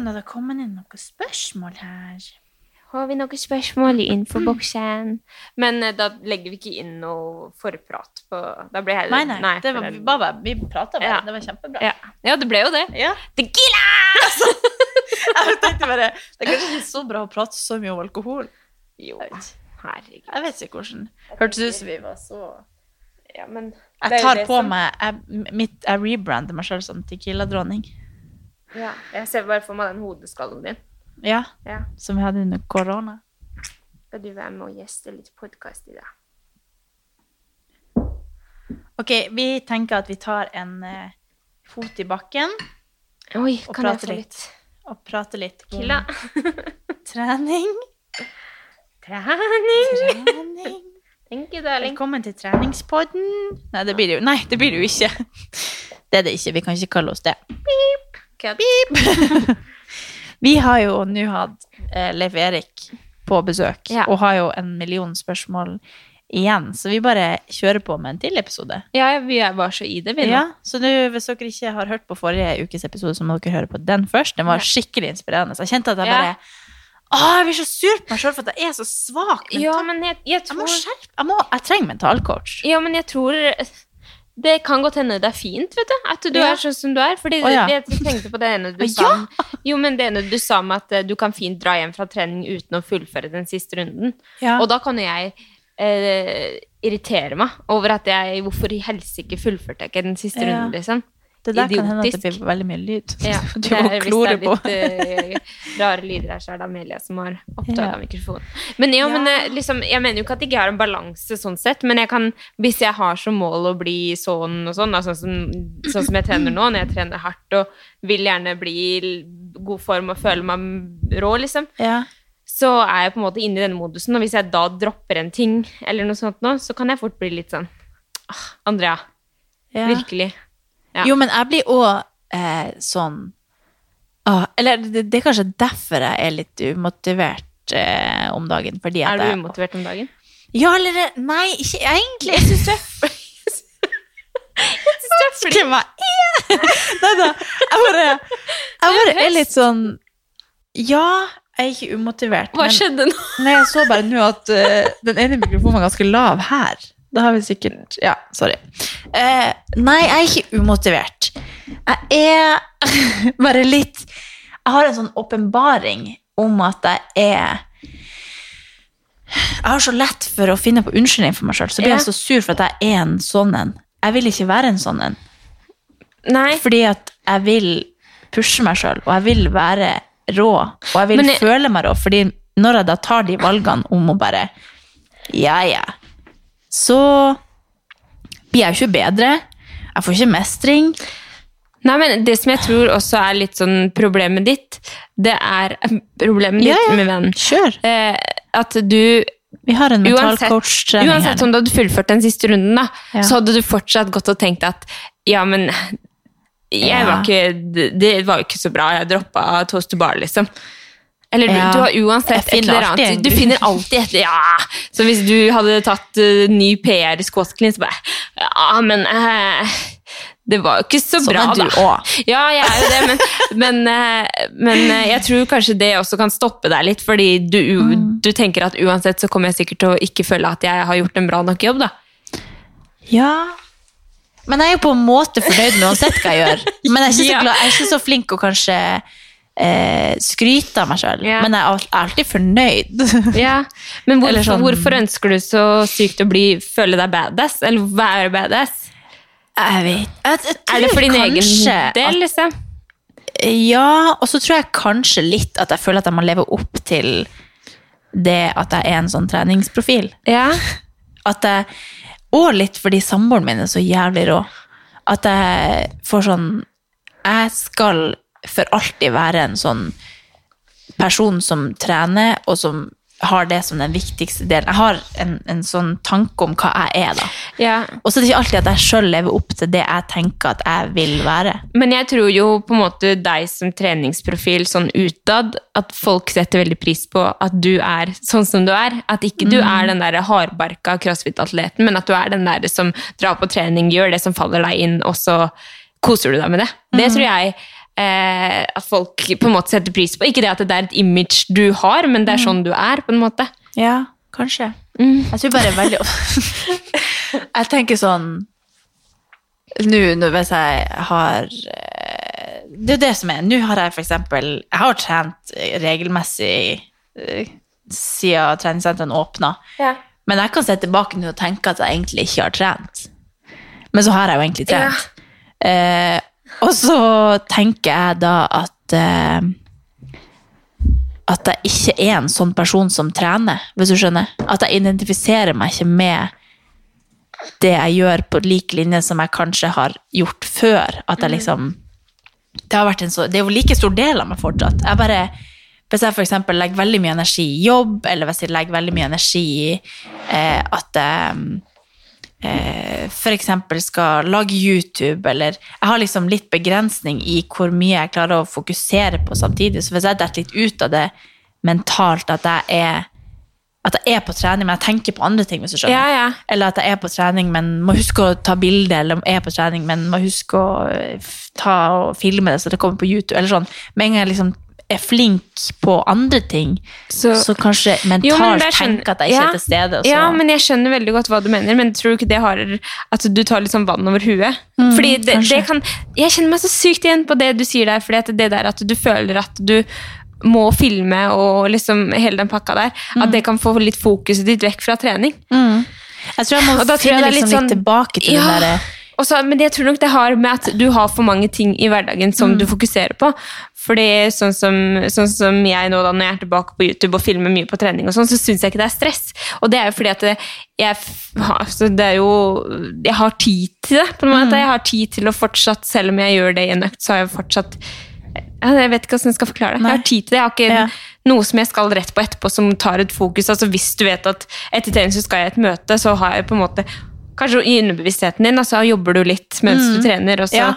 om det hadde kommet inn noen spørsmål her. Har vi noen spørsmål i infoboksen? Men eh, da legger vi ikke inn noe forprat på Da blir heller Nei, nei. det for var, den- vi, bare, vi prata bare. Ja. Det var kjempebra. ja. ja, det ble jo det. Ja. Tequila! Jeg tenkte bare Det er kanskje ikke så bra å prate så mye om alkohol. Jo, Jeg vet herregud. Jeg vet ikke hvordan Hørtes ut som vi var så Ja, men det er Jeg jo tar det på som- meg Jeg, mitt, jeg rebrander meg sjøl som Tequila-dronning. Ja, jeg ser bare for meg den hodeskallen din. Ja, Ja. som vi hadde under korona. Skal du være med og gjeste litt podkast i dag? Ok, vi tenker at vi tar en uh, fot i bakken Oi, Og kan jeg prate få litt. litt og prater litt om Killa? trening. Trening! Trening. Thank you, darling. Velkommen til treningspodden. Nei, det blir det jo, nei, det blir det jo ikke. Det er det ikke. Vi kan ikke kalle oss det. Cut. Vi har jo nå hatt eh, Leif Erik på besøk, Ja. og har jo en million spørsmål igjen, så vi bare kjører på med en til episode. Ja, vi var så i det, vi nå. Ja, så nu, hvis dere ikke har hørt på forrige ukes episode, så må dere høre på den først. Den var skikkelig inspirerende. Så jeg kjente at jeg bare Åh, jeg blir så sur på meg sjøl for at jeg er så svak. Ja, men jeg, jeg jeg må skjerpe Jeg, må, jeg trenger mentalcoach. Ja, men jeg tror Det kan godt hende det er fint, vet du. At du Ja. er sånn som du er. Fordi oh, ja. jeg tenkte på det ene du sa Jo, men det ene du sa med at eh, du kan fint dra hjem fra trening uten å fullføre den siste runden. Og da kan jo jeg eh, irritere meg over at jeg Hvorfor i helsike fullførte jeg ikke den siste runden, liksom? Det der kan hende at det blir veldig mye lyd. Ja, du det må på. hvis det er litt uh, rare lyder her, så er det Amelia som har opptatt Ja. mikrofonen. Men ja, men eh, liksom, jeg mener jo ikke at jeg ikke har en balanse sånn sett, men jeg kan, hvis jeg har som mål å bli sånn og sånn, da, sånn, som, sånn som jeg trener nå, når jeg trener hardt og vil gjerne bli i god form og føle meg rå, liksom, Ja. så er jeg på en måte inne i denne modusen, og hvis jeg da dropper en ting eller noe sånt nå, så kan jeg fort bli litt sånn ah, Andrea, Ja. virkelig. Ja. Jo, men jeg blir òg eh, sånn ah, Eller det, det er kanskje derfor jeg er litt umotivert eh, om dagen. Fordi at Er du umotivert om dagen? Ja, eller Nei, ikke egentlig. Jeg syns jeg er? Nei da. Jeg bare, jeg bare er litt sånn Ja, jeg er ikke umotivert. Hva men- skjedde nå? Nei, jeg så bare nå at uh, den ene mikrofonen var ganske lav her. Da har vi sikkert Ja, sorry. Eh, nei, jeg er ikke umotivert. Jeg er bare litt Jeg har en sånn åpenbaring om at jeg er Jeg har så lett for å finne på unnskyldning for meg sjøl. Så blir jeg så sur for at jeg er en sånn en. Jeg vil ikke være en sånn en. Nei. Fordi at jeg vil pushe meg sjøl, og jeg vil være rå. Og jeg vil jeg- føle meg rå, fordi når jeg da tar de valgene om å bare Ja, ja. Så blir jeg jo ikke bedre. Jeg får ikke mestring. Nei, men det som jeg tror også er litt sånn problemet ditt, det er Problemet ditt, Ja, ja. min venn, Kjør. eh, at du Vi har en mental Uansett, coach-trening her. uansett om du hadde fullført den siste runden, da, Ja. så hadde du fortsatt gått og tenkt at ja, men jeg var ikke, det- det var jo ikke så bra, jeg droppa toast to bar, liksom. Eller du, Ja. du har uansett et eller annet. Du finner alltid et Ja! Så hvis du hadde tatt uh, ny PR i squat clean, så bare Ja, men uh, det var jo ikke så Sånn bra, er du da. Ja, jeg er jo det, men, men, eh, men jeg tror kanskje det også kan stoppe deg litt, fordi du, Mm. du tenker at uansett så kommer jeg sikkert til å ikke føle at jeg har gjort en bra nok jobb, da. Ja. Men jeg er jo på en måte fornøyd med uansett hva jeg gjør. Men jeg er ikke så, glad, jeg er ikke så flink å kanskje eh, skryte av meg sjøl. yeah. Men jeg er alltid fornøyd. Ja, Men hvorfor, sånn- hvorfor ønsker du så sykt å bli, føle deg badass? Eller være badass? Jeg vet jeg, jeg Er det for din egen del, liksom? Ja, og så tror jeg kanskje litt at jeg føler at jeg må leve opp til det at jeg er en sånn treningsprofil. Ja. At jeg, og litt fordi samboeren min er så jævlig rå. At jeg får sånn Jeg skal for alltid være en sånn person som trener, og som har det som den viktigste delen. Jeg har en, en sånn tanke om hva jeg er, da. ja. Og så er det ikke alltid at jeg sjøl lever opp til det jeg tenker at jeg vil være. Men jeg tror jo på en måte deg som treningsprofil sånn utad, at folk setter veldig pris på at du er sånn som du er. At ikke du er den der hardbarka crossfit-atleten, men at du er den der som drar på trening, gjør det som faller deg inn, og så koser du deg med det. Det tror jeg eh, at folk på en måte setter pris på. Ikke det at det er et image du har, men det er sånn du er, på en måte. Ja, kanskje. Mm. Jeg tror bare veldig Jeg tenker sånn Nå hvis jeg har eh, Det er jo det som er. Nå har jeg for eksempel Jeg har trent regelmessig eh, siden treningssentrene åpna. Men jeg kan se tilbake nå og tenke at jeg egentlig ikke har trent. Men så har jeg jo egentlig trent. Eh, og så tenker jeg da at eh, At jeg ikke er en sånn person som trener, hvis du skjønner. At jeg identifiserer meg ikke med det jeg gjør på lik linje som jeg kanskje har gjort før. At jeg liksom Det har vært en så, det er jo like stor del av meg fortsatt. Jeg bare hvis jeg f.eks. legger veldig mye energi i jobb, eller hvis jeg legger veldig mye energi i eh, at jeg eh, f.eks. skal lage YouTube, eller Jeg har liksom litt begrensning i hvor mye jeg klarer å fokusere på samtidig. Så hvis jeg detter litt ut av det mentalt, at jeg er at jeg er på trening, men jeg tenker på andre ting, hvis du skjønner. Ja, ja. Eller at jeg er på trening, men må huske å ta bilde, eller er på trening, men må huske å eh, ta og filme det så det kommer på YouTube. Eller sånn. Med en gang jeg liksom er flink på andre ting, så, Så- kanskje mentalt Jo, men det er tenker at jeg ikke ja. er til stede. Ja, men jeg skjønner veldig godt hva du mener, men tror du ikke det har at du tar litt sånn vann over huet? fordi det, det kan Jeg kjenner meg så sykt igjen på det du sier der, fordi det der at du føler at du må filme og liksom hele den pakka der, at det kan få litt fokuset ditt vekk fra trening. Mm. Jeg tror jeg må finne jeg liksom litt litt, sånn- tilbake til Ja. den derre men jeg tror nok det har med at du har for mange ting i hverdagen som du fokuserer på. Fordi sånn som, sånn som jeg nå da, når jeg er tilbake på YouTube og filmer mye på trening, og sånn, så syns jeg ikke det er stress. Og det er jo fordi at jeg, altså det er jo, jeg har tid til det. på en måte. Jeg har tid til å fortsatt, selv om jeg gjør det i en økt, så har jeg fortsatt Jeg vet ikke hvordan jeg skal forklare det. Jeg har tid til det. Jeg har ikke Ja. noe som jeg skal rett på etterpå som tar et fokus. Altså Hvis du vet at etter trening så skal jeg i et møte, så har jeg på en måte Kanskje i underbevisstheten din, og så jobber du litt mens du trener. og så Ja.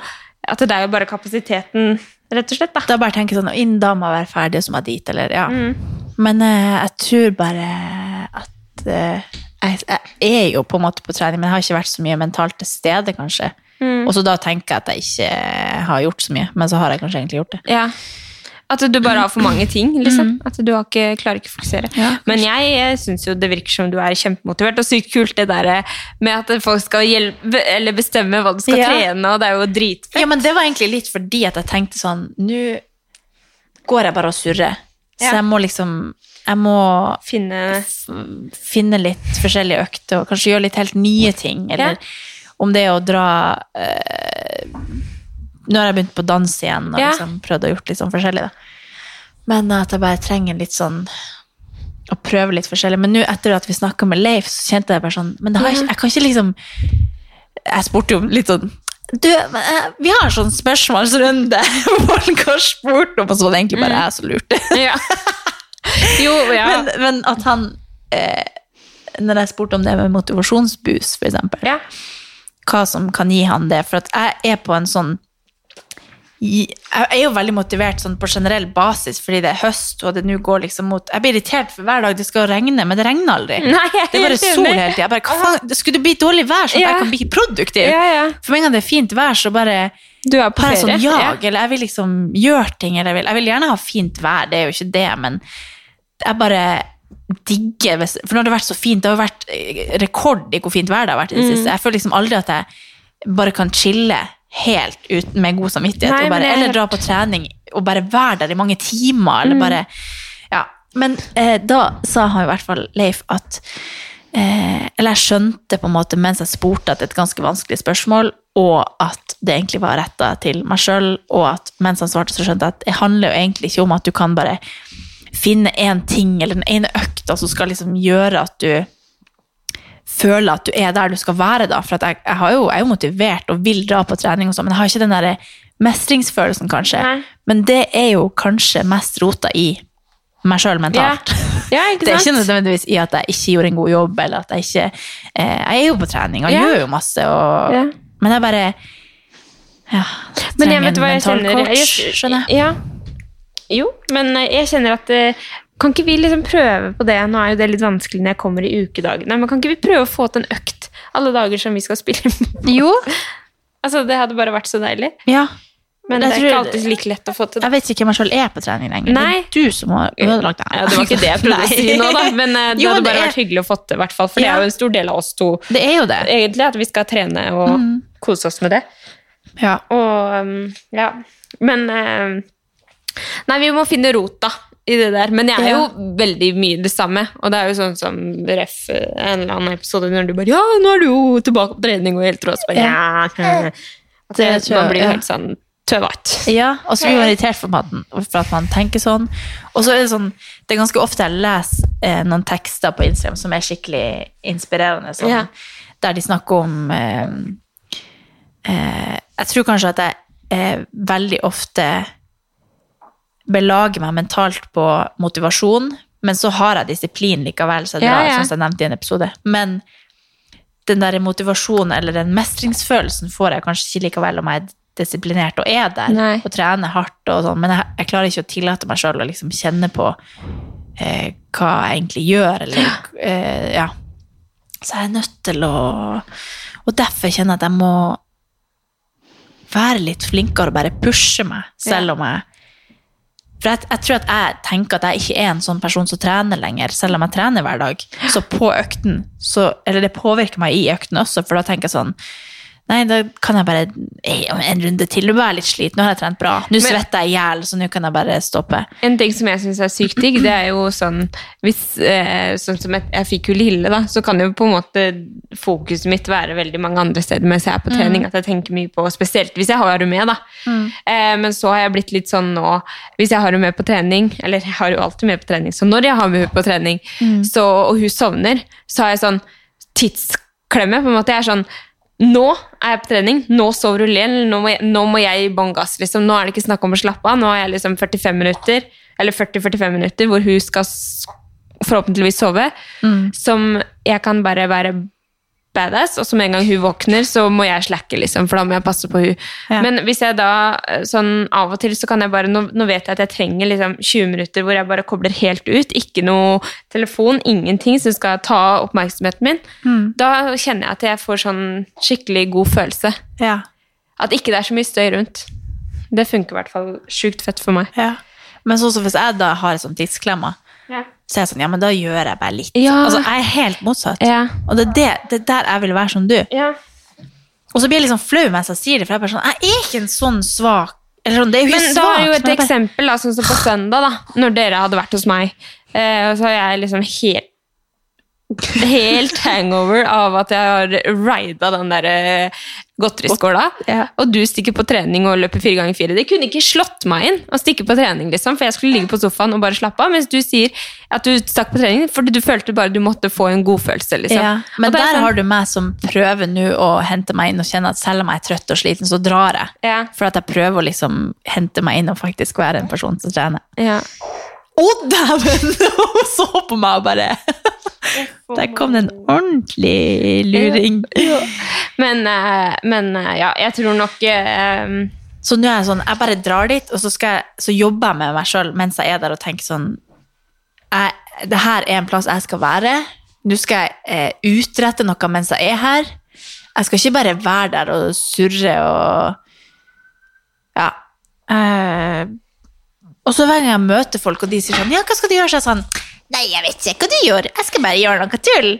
At det er jo bare kapasiteten, rett og slett. da. Da bare tenker jeg sånn Inn, da må jeg være ferdig, og så må jeg dit, eller ja. Mm. Men eh, jeg tror bare at eh, jeg, jeg er jo på en måte på trening, men jeg har ikke vært så mye mentalt til stede, kanskje. Mm. Og så da tenker jeg at jeg ikke har gjort så mye, men så har jeg kanskje egentlig gjort det. Ja. At du bare har for mange ting. liksom. At du har ikke, klarer ikke å fokusere. Mm. Ja, Men jeg syns jo det virker som du er kjempemotivert, og sykt kult det der med at folk skal hjelpe, eller bestemme hva du skal Ja. trene, og det er jo dritfett. Ja, men det var egentlig litt fordi at jeg tenkte sånn Nå går jeg bare og surrer. Så jeg må liksom Jeg må Finne finne litt forskjellige økter, og kanskje gjøre litt helt nye ting. Eller om det er å dra eh, Nå har jeg begynt på dans igjen og liksom prøvd å gjort litt sånn forskjellig. Da. Men at jeg bare trenger litt sånn å prøve litt forskjellig. Men nå etter at vi snakka med Leif, så kjente jeg bare sånn Men ikke, jeg kan ikke liksom Jeg spurte jo litt sånn du, eh, vi har en sånn spørsmålsrunde folk har spurt om, og så var det egentlig bare jeg som lurte. Ja. Jo, ja. Men, men at han eh, Når jeg spurte om det med motivasjonsboost, for eksempel, ja. hva som kan gi han det. For at jeg er på en sånn Jeg er jo veldig motivert sånn på generell basis fordi det er høst, og det nå går liksom mot Jeg blir irritert for hver dag det skal regne, men det regner aldri. Nei, det er bare sol hele tida. Faen, skulle det bli dårlig vær, så Ja. jeg kan bli produktiv? Ja, ja. For med en det er fint vær, så bare Du er på ferie. sånn jag, eller jeg vil liksom gjøre ting, eller jeg vil, jeg vil gjerne ha fint vær, det er jo ikke det, men jeg bare digger For nå har det vært så fint, det har vært eh, rekord i hvor fint vær det har vært i det Mm. Jeg føler liksom aldri at jeg bare kan chille helt uten med god samvittighet, Nei, bare, eller dra på trening og bare være der i mange timer, Mm. bare Ja. Men eh, da sa han i hvert fall, Leif, at eh, Eller jeg skjønte på en måte mens jeg spurte at det er et ganske vanskelig spørsmål, og at det egentlig var retta til meg sjøl, og at mens han svarte, så skjønte jeg at det handler jo egentlig ikke om at du kan bare finne én ting eller den ene økta som skal liksom gjøre at du føler at du er der du skal være, da. For jeg, jeg, har jo, jeg er jo motivert og vil dra på trening, og sånn, men jeg har ikke den der mestringsfølelsen, kanskje. Nei. Men det er jo kanskje mest rota i meg sjøl mentalt. ja, ikke Det er ikke nødvendigvis i at jeg ikke gjorde en god jobb, eller at jeg ikke eh, Jeg er jo på trening og Ja. gjør jo masse, og, Ja. men jeg bare ja, trenger en mental coach, skjønner jeg. Ja. Jo, men eh, jeg kjenner at eh, Kan ikke vi liksom prøve på det? Nå er jo det litt vanskelig når jeg kommer i ukedagene, men kan ikke vi prøve å få til en økt alle dager som vi skal spille? Jo. altså, det hadde bare vært så deilig. Ja. Men det er ikke alltid like lett å få til. Det. Jeg vet ikke hvem jeg selv er på trening lenger. Nei. Det er du som har ødelagt det. Ja, det var ikke det jeg prøvde å si nå, da. Men eh, det Jo, hadde det bare er- vært hyggelig å få til, hvert fall. For det er jo en stor del av oss to, Det er jo det. egentlig, at vi skal trene og Mm. kose oss med det. Ja. Og um, ja. Men um, Nei, vi må finne rota i det der. Men jeg er jo veldig mye det samme. Og det er jo sånn som ref en eller annen episode når du bare Ja, nå er du jo tilbake på trening og helt rå. Så bare, ja. At Det man blir jo helt sånn tøvete. Ja, og så blir man irritert for man, for at man tenker sånn. Og så er det sånn, det er ganske ofte jeg leser eh, noen tekster på Instagram som er skikkelig inspirerende, sånn, Ja. der de snakker om eh, eh, Jeg tror kanskje at jeg eh, veldig ofte belager meg mentalt på motivasjon, men så har jeg disiplin likevel, så det Ja, ja. sånn som jeg nevnte i en episode. Men den der motivasjonen eller den mestringsfølelsen får jeg kanskje ikke likevel om jeg er disiplinert og er der Nei. og trener hardt og sånn, men jeg, jeg klarer ikke å tillate meg sjøl å liksom kjenne på eh, hva jeg egentlig gjør, eller eh, ja. Så jeg er nødt til å Og derfor kjenner jeg at jeg må være litt flinkere og bare pushe meg, selv om jeg For jeg, jeg tror at jeg tenker at jeg ikke er en sånn person som trener lenger, selv om jeg trener hver dag. Så på økten, så, eller det påvirker meg i økten også, for da tenker jeg sånn Nei, da kan jeg bare eh, en runde til. Du er litt sliten. Nå har jeg trent bra. Nå svetter jeg i hjel, så nå kan jeg bare stoppe. En ting som jeg syns er sykt digg, det er jo sånn hvis, eh, Sånn som jeg, jeg fikk jo Lille, da, så kan jo på en måte fokuset mitt være veldig mange andre steder mens jeg er på trening. At jeg tenker mye på, Spesielt hvis jeg har henne med, da. Eh, men så har jeg blitt litt sånn nå Hvis jeg har henne med på trening, eller jeg har jo alltid med på trening, så når jeg har med henne på trening, så, og hun sovner, så har jeg sånn tidsklemme. på en måte. Jeg er sånn nå er jeg på trening, nå sover hun Lill, nå, må jeg- nå må jeg bånn gass. Liksom. Nå er det ikke snakk om å slappe av. Nå har jeg liksom 45 minutter, eller 40-45 minutter hvor hun skal forhåpentligvis sove, som jeg kan bare være badass, og så med en gang hun våkner, så må jeg slacke, liksom, for da må jeg passe på hun. Ja. Men hvis jeg da eh, sånn av og til, så kan jeg bare Nå, nå vet jeg at jeg trenger liksom 20 minutter hvor jeg bare kobler helt ut. Ikke noe telefon, ingenting som skal ta oppmerksomheten min. Da kjenner jeg at jeg får sånn skikkelig god følelse. Ja. At ikke det er så mye støy rundt. Det funker i hvert fall sjukt fett for meg. Ja. Men sånn som hvis jeg da har et sånt tidsklemma, så er jeg sånn, ja, men da gjør jeg bare litt. Ja. Altså, jeg er helt motsatt. Ja. Og det er, det, det er der jeg vil være som du. Ja. Og så blir jeg liksom flau mens jeg sier det, for jeg er bare sånn, jeg er ikke en sånn svak, eller sånn, er Men ikke du har jo et bare- eksempel, da, sånn som på søndag, da, når dere hadde vært hos meg. Eh, og så har jeg liksom helt Helt hangover av at jeg har rida den der eh, godteriskåla. Ja. Og du stikker på trening og løper fire ganger fire. Det kunne ikke slått meg inn å stikke på trening, liksom, for jeg skulle ligge på sofaen og bare slappe av. Mens du sier at du stakk på trening fordi du følte bare du måtte få en godfølelse. Liksom. Ja, men er der sånn- har du meg som prøver nå å hente meg inn og kjenne at selv om jeg er trøtt og sliten, så drar jeg. Ja. For at jeg prøver å liksom hente meg inn og faktisk være en person som trener. Ja. Å, dæven! Hun så på meg og bare Der kom det en ordentlig luring. Men, ja. men men, ja, jeg tror nok um... Så nå er jeg sånn, jeg bare drar dit, og så, skal jeg, så jobber jeg med meg sjøl mens jeg er der og tenker sånn jeg, Det her er en plass jeg skal være. Nå skal jeg eh, utrette noe mens jeg er her. Jeg skal ikke bare være der og surre og Ja. Eh, og så hver gang jeg møter folk, og de sier sånn Ja, hva skal du gjøre? Så jeg sånn Nei, jeg vet ikke hva du gjør. Jeg skal bare gjøre noe tull.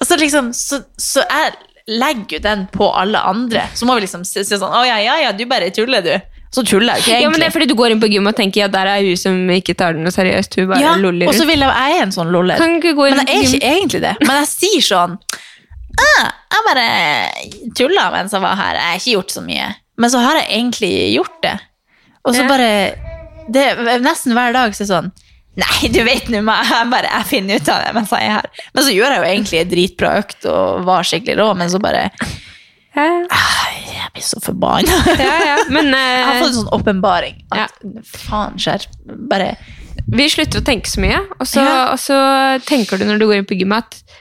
Og så liksom, så, så jeg legger jo den på alle andre. Så må vi liksom si si sånn Å ja, ja, ja, du bare tuller, du. Så tuller jeg ikke, egentlig. Ja, men det er fordi du går inn på gym og tenker ja, der er hun som ikke tar det noe seriøst. Hun bare Ja, loller og så vil jeg, jeg er en sånn loller. Kan ikke gå inn Men jeg er gym. ikke egentlig det. Men jeg sier sånn ah, Jeg bare tulla mens jeg var her. Jeg har ikke gjort så mye. Men så har jeg egentlig gjort det. Og så bare det, Nesten hver dag så er det sånn Nei, du vet nå, meg, jeg bare jeg finner ut av det mens jeg er her. Men så gjør jeg jo egentlig en dritbra økt og var skikkelig rå, men så bare Ja, ja. Jeg blir så forbanna. ja, ja. Men Jeg har eh, fått en sånn åpenbaring. At faen, skjer. Bare vi slutter å tenke så mye, og så, og så tenker du når du går inn på gymmet at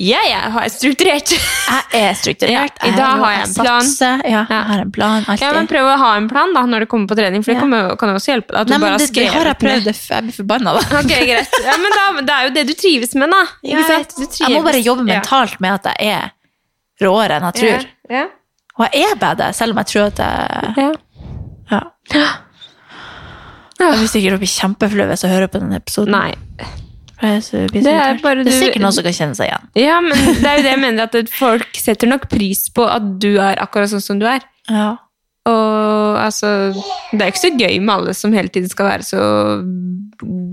ja, jeg har strukturert. Jeg er strukturert. Ja, i dag har jeg en plan. Ja, Ja. jeg har en plan. Alltid. Ja, men Prøv å ha en plan da, når du kommer på trening, for det Ja. kommer, kan jo også hjelpe. At du Nei, men bare det, det har jeg prøvd. det- Jeg blir forbanna, da. Ok, greit. Ja, men da, det er jo det du trives med, da. Ikke sant? Jeg må bare jobbe mentalt med at jeg er råere enn jeg tror. Ja. Og jeg er bedre, selv om jeg tror at jeg Ja. Ja. Jeg blir sikkert bli kjempeflau hvis jeg hører på denne episoden. Nei. Det er bare, du, det er sikkert noen som kan kjenne seg igjen. Ja, men det er jo det jeg mener, at folk setter nok pris på at du er akkurat sånn som du er. Ja. Og altså, det er ikke så gøy med alle som hele tiden skal være så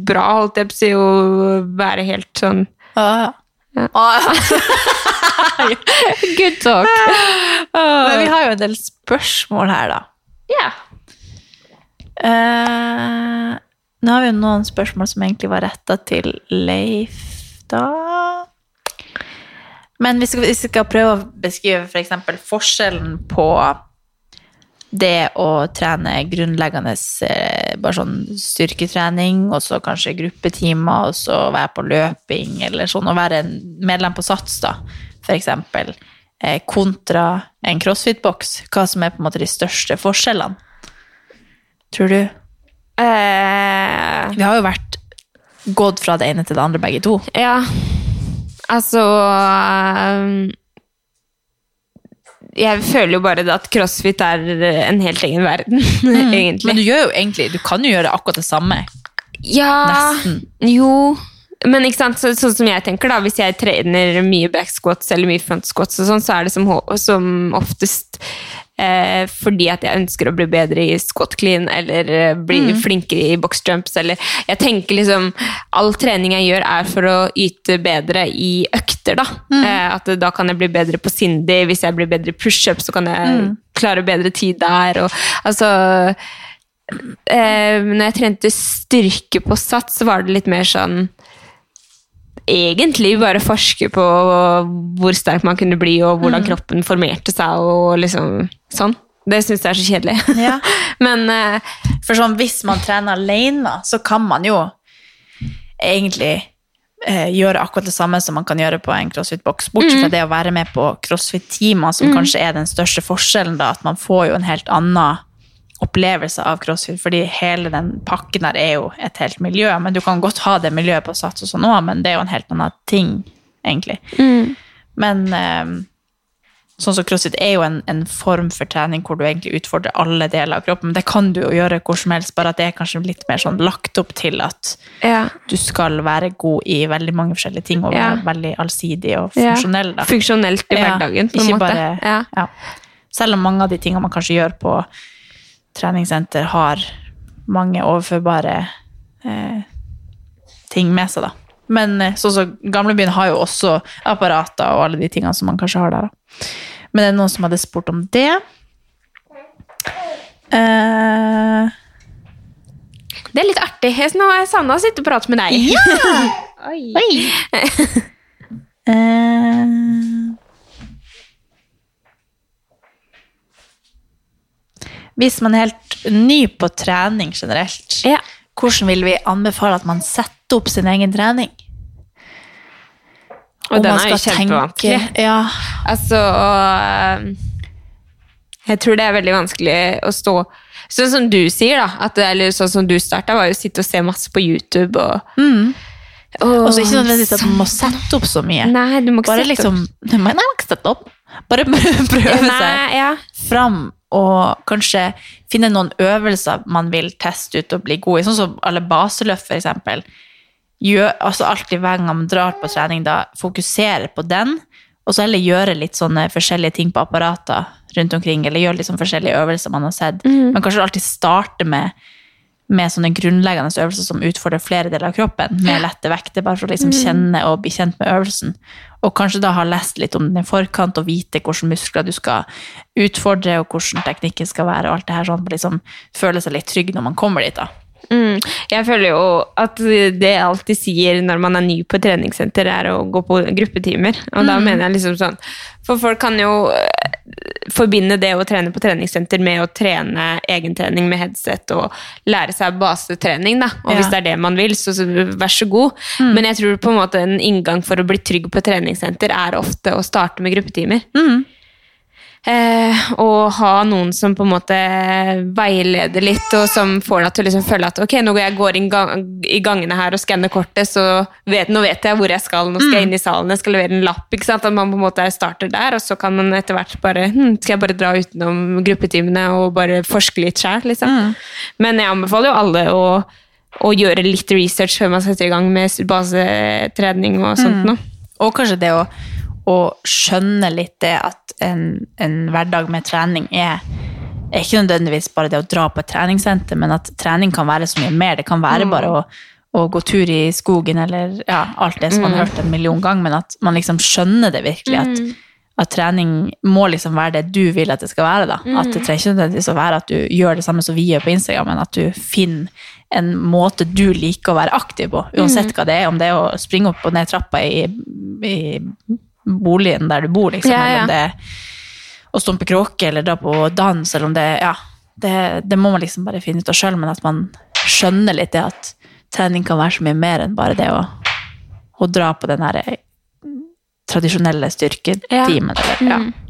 bra, holdt jeg på å si, og være helt sånn Ja, Ja. ja. Good talk. Men vi har jo en del spørsmål her, da. Ja. Eh, nå har vi jo noen spørsmål som egentlig var retta til Leif, da. Men hvis vi skal prøve å beskrive f.eks. For forskjellen på det å trene grunnleggende eh, bare sånn styrketrening, og så kanskje gruppetimer, og så være på løping, eller sånn, og være en medlem på SATS, da, eksempel, eh, kontra en crossfit-boks. Hva som er på en måte de største forskjellene, tror du? Eh, Vi har jo vært gått fra det ene til det andre, begge to. ja. Altså um, Jeg føler jo bare at crossfit er en helt egen verden, egentlig. Men du gjør jo egentlig, du kan jo gjøre akkurat det samme. Ja, Nesten. jo. Men ikke sant, så, sånn som jeg tenker da, hvis jeg trener mye back squats eller mye front squats, og sånn, så er det som, som oftest eh, fordi at jeg ønsker å bli bedre i squat clean eller bli bli flinkere i box jumps. Eller jeg tenker liksom All trening jeg gjør, er for å yte bedre i økter. Da eh, At da kan jeg bli bedre på Cindy. Hvis jeg blir bedre i pushup, så kan jeg klare bedre tid der. Og, altså eh, når jeg trente styrke på sats, så var det litt mer sånn Egentlig bare forske på hvor sterk man kunne bli, og hvordan kroppen formerte seg, og liksom sånn. Det syns jeg er så kjedelig. Ja. Men uh, For sånn, hvis man trener alene, så kan man jo egentlig uh, gjøre akkurat det samme som man kan gjøre på en crossfit-boks, bortsett fra det å være med på crossfit-timer, som kanskje er den største forskjellen, da, at man får jo en helt annen opplevelse av crossfit, fordi hele den pakken der er jo et helt miljø, men du kan godt ha det miljøet på sats og sånn òg, men det er jo en helt annen ting, egentlig. Men eh, sånn som crossfit er jo en, en form for trening hvor du egentlig utfordrer alle deler av kroppen, men det kan du jo gjøre hvor som helst, bare at det er kanskje litt mer sånn lagt opp til at ja. du skal være god i veldig mange forskjellige ting, og Ja. være veldig allsidig og funksjonell. Da. Funksjonelt i Ja, hverdagen, på en måte. Bare, ja. ja. Selv om mange av de tingene man kanskje gjør på treningssenter, har mange overførbare eh, ting med seg, da. Men eh, sånn som gamlebyen har jo også apparater og alle de tingene som man kanskje har der. Da. Men det er noen som hadde spurt om det. Eh, Det er litt artig. Nå har jeg savna å sitte og prate med deg. Oi. Oi! Eh, hvis man er helt ny på trening generelt, Ja. hvordan vil vi anbefale at man setter opp sin egen trening? Og den er jo kjempevanskelig. Ja, Altså øh, Jeg tror det er veldig vanskelig å stå Sånn som du sier, da. At, eller sånn som du starta, var jo å sitte og se masse på YouTube og og så ikke nødvendigvis at man må sette opp så mye. Nei, du må ikke Bare sette liksom, nei, man må ikke sette opp. Bare prøve seg ja. fram og kanskje finne noen øvelser man vil teste ut og bli god i. Sånn som alle baseløft. Gjør, altså alltid hver gang man drar på trening, da fokusere på den, og så heller gjøre litt sånne forskjellige ting på apparater rundt omkring, eller gjøre litt sånn forskjellige øvelser man har sett. Men kanskje alltid starte med, med sånne grunnleggende øvelser som utfordrer flere deler av kroppen, med lette vekter, bare for å liksom kjenne og bli kjent med øvelsen. Og kanskje da ha lest litt om den i forkant, og vite hvilke muskler du skal utfordre, og hvordan teknikken skal være, og alt det her sånn, liksom føle seg litt trygg når man kommer dit da. Mm. Jeg føler jo at det jeg alltid sier når man er ny på treningssenter, er å gå på gruppetimer. Og da mener jeg liksom sånn For folk kan jo eh, forbinde det å trene på treningssenter med å trene egentrening med headset og lære seg basetrening, da. Og Ja. hvis det er det man vil, så, så vær så god. Men jeg tror på en måte en inngang for å bli trygg på treningssenter er ofte å starte med gruppetimer. Eh, og ha noen som på en måte veileder litt, og som får deg til å liksom føle at ok, nå går jeg går gang, i gangene her og skanner kortet, så vet, nå vet jeg hvor jeg skal. Nå skal jeg inn i salen, jeg skal levere en lapp. ikke sant? At man på en måte starter der, og så kan man etter hvert bare hm, Skal jeg bare dra utenom gruppetimene og bare forske litt sjæl, liksom. Men jeg anbefaler jo alle å, å gjøre litt research før man setter i gang med basetrening og sånt noe. Og kanskje det å, å skjønne litt det at en, en hverdag med trening er, er ikke nødvendigvis bare det å dra på et treningssenter, men at trening kan være så mye mer. Det kan være bare å, å gå tur i skogen eller ja, alt det som man har hørt en million ganger, men at man liksom skjønner det virkelig. At, at trening må liksom være det du vil at det skal være. da. At det trenger ikke nødvendigvis å være at du gjør det samme som vi gjør på Instagram, men at du finner en måte du liker å være aktiv på, uansett hva det er. Om det er å springe opp og ned trappa i, i boligen der du bor, liksom, Ja, ja. eller om det er å stumpe kråke eller dra på dans, eller om det Ja, det, det må man liksom bare finne ut av sjøl, men at man skjønner litt det at trening kan være så mye mer enn bare det å, å dra på den her tradisjonelle styrketimen. Eller, ja. Og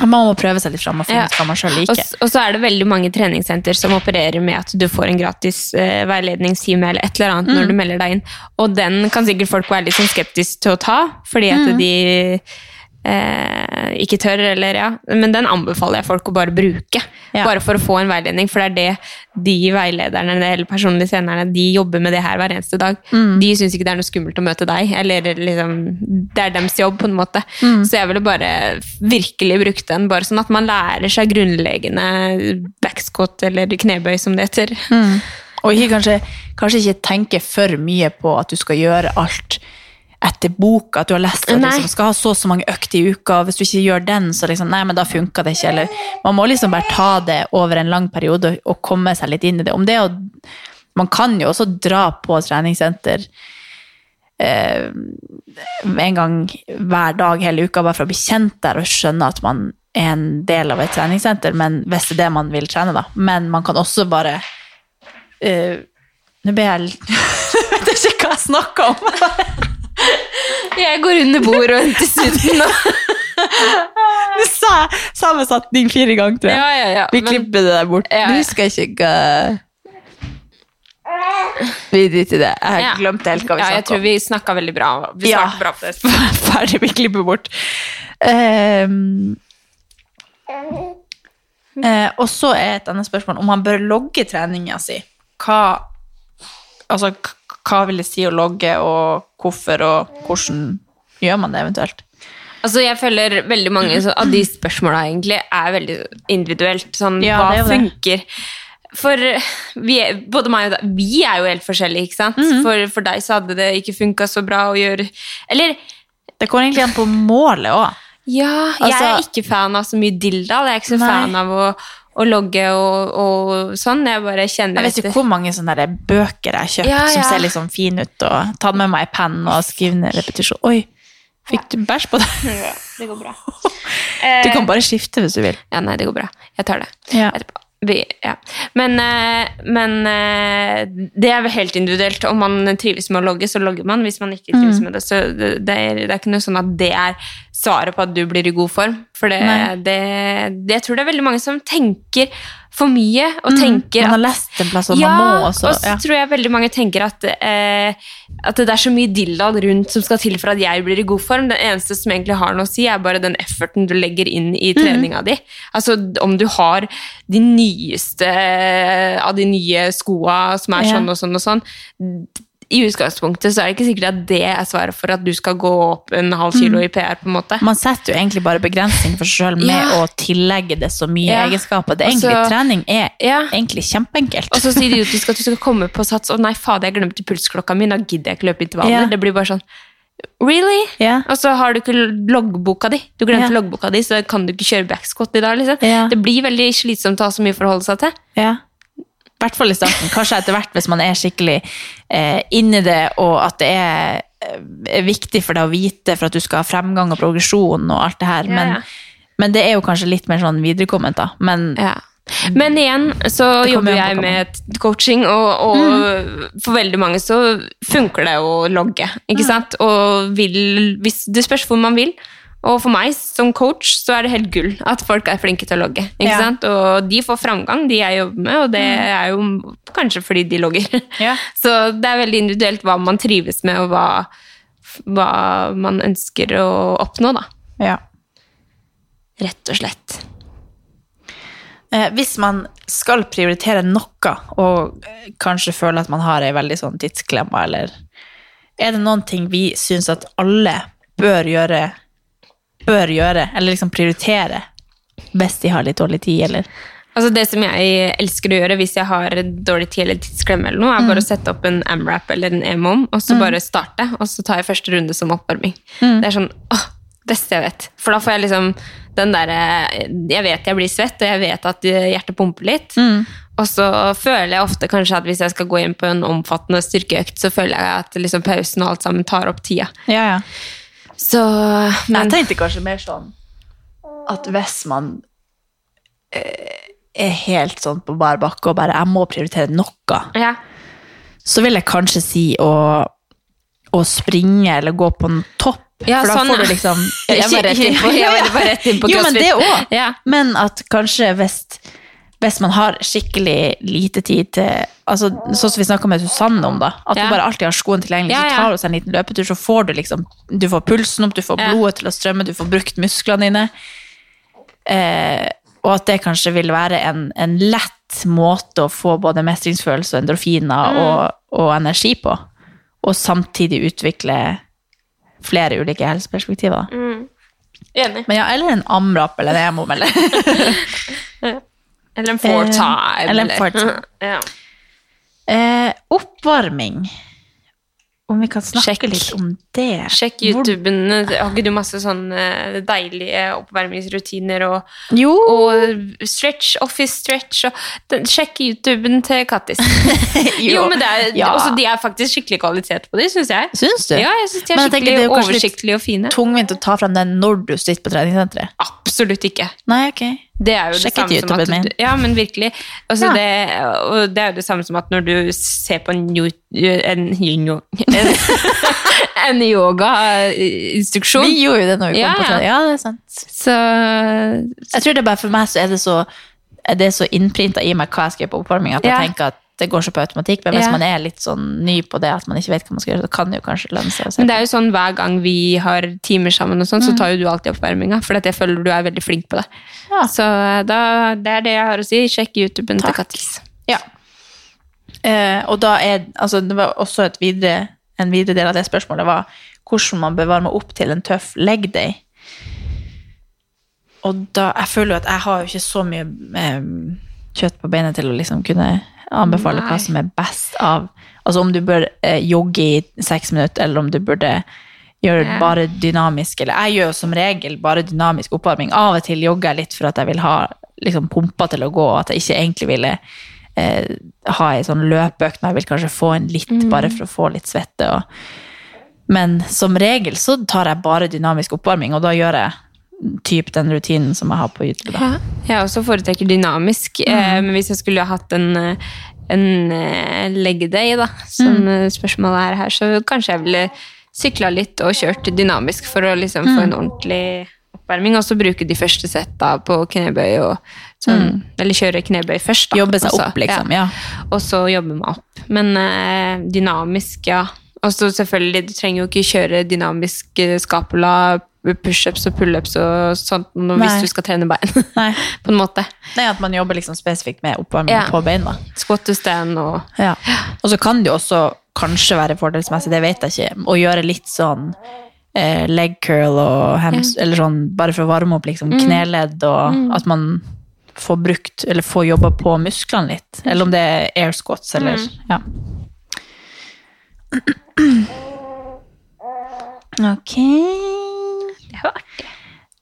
Man må prøve seg litt fram og finne ut hva man sjøl liker. Og, og så er det veldig mange treningssenter som opererer med at du får en gratis uh, veiledningstime eller et eller annet når du melder deg inn. Og den kan sikkert folk være litt sånn skeptiske til å ta, fordi at de eh, ikke tør, eller ja. Men den anbefaler jeg folk å bare bruke. Ja. Bare for å få en veiledning, for det er det de veilederne eller personlige trenerne de jobber med det her hver eneste dag. De syns ikke det er noe skummelt å møte deg, eller liksom Det er deres jobb, på en måte. Så jeg ville bare virkelig brukt den, bare sånn at man lærer seg grunnleggende backscot eller knebøy, som det heter. Og ikke, kanskje, kanskje ikke tenke for mye på at du skal gjøre alt etter boka, at du har lest at liksom, skal ha så og så mange økter i uka, og hvis du ikke gjør den, så liksom, nei, men da funka det ikke. Eller, man må liksom bare ta det over en lang periode og, og komme seg litt inn i det. Om det å, man kan jo også dra på treningssenter eh, en gang hver dag hele uka, bare for å bli kjent der og skjønne at man er en del av et treningssenter, men hvis det er det man vil trene, da. Men man kan også bare eh, Nå ble jeg Jeg vet ikke hva jeg snakker om. Jeg går under bordet og henter sutten. Du sa samme setning fire ganger, tror jeg. Ja, ja, ja. Vi men- klipper det der bort. Ja, ja. Du skal ikke hva Vi driter i det. Jeg har Ja. glemt helt hva vi ja, jeg snakket tror om. vi snakka veldig bra. Vi Ja. svarte bra på det. Ferdig, vi klipper bort. Ehm, eh, og så er et annet spørsmål om man bør logge treninga si. Hva, altså, k- hva vil det si å logge, og hvorfor, og hvordan gjør man det eventuelt? Altså, jeg føler veldig mange av de spørsmåla egentlig er veldig individuelt. Sånn, Ja, hva er funker? For vi, er- både meg og deg, vi er jo helt forskjellige, ikke sant? Mhm. for, for deg så hadde det ikke funka så bra å gjøre Eller Det går egentlig an på målet òg. ja, jeg er Altså- ikke fan av så mye dilldall. Jeg er ikke så Nei. fan av å, å logge og, og sånn. Jeg bare kjenner Jeg vet ikke hvor mange sånne der bøker jeg har kjøpt Ja, som ser sånn fine ut, og tatt med meg penn og skrevet ned repetisjon. Oi, fikk du bæsj på det? Ja, det går bra. Du kan bare skifte hvis du vil. Ja, nei, det går bra. Jeg tar det. Ja. etterpå. Vi, ja. Men, eh, men eh, det er vel helt individuelt. Om man trives med å logge, så logger man. Hvis man ikke trives Mm. med det, så det, det, er, det er ikke noe sånn at det er svaret på at du blir i god form. For det, det, det Jeg tror det er veldig mange som tenker for mye, og tenker Mm. Man har at lest en plass, og ja, man må også. og så Ja. tror jeg veldig mange tenker at, eh, at det er så mye dilldall rundt som skal til for at jeg blir i god form. Det eneste som egentlig har noe å si, er bare den efforten du legger inn i treninga mm. di. Altså om du har de nyeste eh, av de nye skoa som er Ja. sånn og sånn og sånn. I utgangspunktet så er det ikke sikkert at det er svaret for at du skal gå opp en halv kilo i PR. på en måte. Man setter jo egentlig bare begrensning for seg sjøl med Ja. å tillegge det så mye Ja. egenskaper. Det egentlig, trening er Ja. egentlig kjempeenkelt. Og så sier de idiotisk at du skal komme på sats og nei, fader, jeg glemte pulsklokka mi, da gidder jeg ikke løpe intervaller. Ja. Det blir bare sånn Really? Ja. Og så har du ikke loggboka di. Du glemte Ja. loggboka di, så kan du ikke kjøre backscot i dag. liksom. Ja. Det blir veldig slitsomt å ha så mye å forholde seg til. Ja. I hvert fall i starten. Kanskje etter hvert hvis man er skikkelig eh, inni det, og at det er, eh, er viktig for deg å vite for at du skal ha fremgang og progresjon og alt det her. Ja, Men, ja. men det er jo kanskje litt mer sånn viderekomment, da. Men Ja. Men igjen så jobber jeg med coaching, og, og for veldig mange så funker det å logge. ikke sant? Og vil, hvis, det spørs hvor man vil. Og for meg som coach så er det helt gull at folk er flinke til å logge. Ja. Og de får framgang, de jeg jobber med, og det er jo kanskje fordi de logger. Ja. Så det er veldig individuelt hva man trives med, og hva, hva man ønsker å oppnå, da. Ja. Rett og slett. Eh, hvis man skal prioritere noe, og eh, kanskje føler at man har ei veldig sånn tidsklemma, eller er det noen ting vi syns at alle bør gjøre, bør gjøre, eller liksom prioritere, hvis de har litt dårlig tid, eller? Altså Det som jeg elsker å gjøre hvis jeg har dårlig tid eller tidsklemme, eller noe, er bare å sette opp en AMRAP eller en EMOM, og så bare starte. Og så tar jeg første runde som oppvarming. Det er sånn åh, beste jeg vet. For da får jeg liksom den derre Jeg vet jeg blir svett, og jeg vet at hjertet pumper litt. Og så føler jeg ofte kanskje at hvis jeg skal gå inn på en omfattende styrkeøkt, så føler jeg at liksom pausen og alt sammen tar opp tida. Ja, ja. Så men, Jeg tenkte kanskje mer sånn at hvis man eh, er helt sånn på bar bakke og bare 'jeg må prioritere noe', ja. så vil jeg kanskje si å, å springe eller gå på en topp. Ja, for da sånn, får du liksom Jeg var rett inn på- rett inn på Jo, men det òg. Ja. Men at kanskje hvis, hvis man har skikkelig lite tid til altså, Sånn som vi snakka med Susanne om, da. At Ja. du bare alltid har skoen tilgjengelig. Ja, Så tar du seg en liten løpetur, så får du liksom Du får pulsen opp, du får Ja. blodet til å strømme, du får brukt musklene dine. Eh, og at det kanskje vil være en, en lett måte å få både mestringsfølelse og endorfiner Mm. og, og energi på. Og samtidig utvikle flere ulike helseperspektiver. Mm. Enig. Men ja, eller en AMRAP eller en emo, eller Eller en four Eh, eller en four time. Ja. eh, Oppvarming. Om vi kan snakke Sjekk. litt om det. Sjekk YouTuben. Har ikke du masse sånne deilige oppvarmingsrutiner og, Jo, og stretch, office stretch og den, Sjekk YouTuben til Kattis. jo, men det er, Ja. også, de er faktisk skikkelig kvalitet på de, syns jeg. syns du? Ja, jeg syns de er Men jeg tenker skikkelig det er jo oversiktlige og fine. Tungvint å ta frem den når du sitter på treningssenteret. Absolutt ikke. Nei, ok. Det er jo det Sjekk ut som YouTuben min. Ja, men virkelig. Altså, Ja. det, og det er jo det samme som at når du ser på en, en, en, en yogainstruksjon Vi gjorde jo det når vi Ja, kom på trening. Ja, det er sant. Så Jeg tror det er bare for meg så er det så, er så innprinta i meg hva jeg skal gjøre på oppvarming, at jeg tenker at det går så på automatikk. Men hvis Ja. man er litt sånn ny på det, at man ikke vet hva man skal gjøre, så kan det jo kanskje lønne seg Men det er jo sånn hver gang vi har timer sammen, og sånn, Mm. så tar jo du alltid oppvarminga. For jeg føler du er veldig flink på det. Ja. Så da, det er det jeg har å si. Sjekk YouTuben til Kattis. Ja. Eh, og da er altså Det var også et videre, en videre del av det spørsmålet var hvordan man bør varme opp til en tøff leg day. Og da Jeg føler jo at jeg har jo ikke så mye eh, kjøtt på beinet til å liksom kunne anbefale Nei. hva som er best av Altså om du bør eh, jogge i seks minutter, eller om du burde gjøre Ja. bare dynamisk Eller jeg gjør jo som regel bare dynamisk oppvarming. Av og til jogger jeg litt for at jeg vil ha liksom, pumpa til å gå, og at jeg ikke egentlig ville eh, ha ei sånn løpeøkt, men jeg vil kanskje få en litt, Mm. bare for å få litt svette. Og, men som regel så tar jeg bare dynamisk oppvarming, og da gjør jeg typ den rutinen som jeg har på YouTube. Da. Ja. Jeg også foretrekker dynamisk, Mm. eh, men hvis jeg skulle hatt en, eh, en eh, da, som Mm. spørsmålet er her, så kanskje jeg ville sykla litt og kjørt dynamisk for å liksom Mm. få en ordentlig oppvarming, og så bruke de første setta på knebøy og sånn, eller kjøre knebøy først. Da, Mm. Jobbe seg også, opp, liksom. Ja. og så jobbe meg opp. Men eh, dynamisk, ja. Og så selvfølgelig, du trenger jo ikke kjøre dynamisk skapula, pushups og pullups og sånt Nei. hvis du skal trene bein. På en måte. Nei, at man jobber liksom spesifikt med oppvarming Ja. på. Squat to og Ja. Og så kan det jo også kanskje være fordelsmessig, det vet jeg ikke, å gjøre litt sånn eh, leg curl og hams, eller sånn, bare for å varme opp liksom kneledd, og at man får brukt, eller får jobba på musklene litt. Eller om det er air squats, eller ja. Ok. Artig.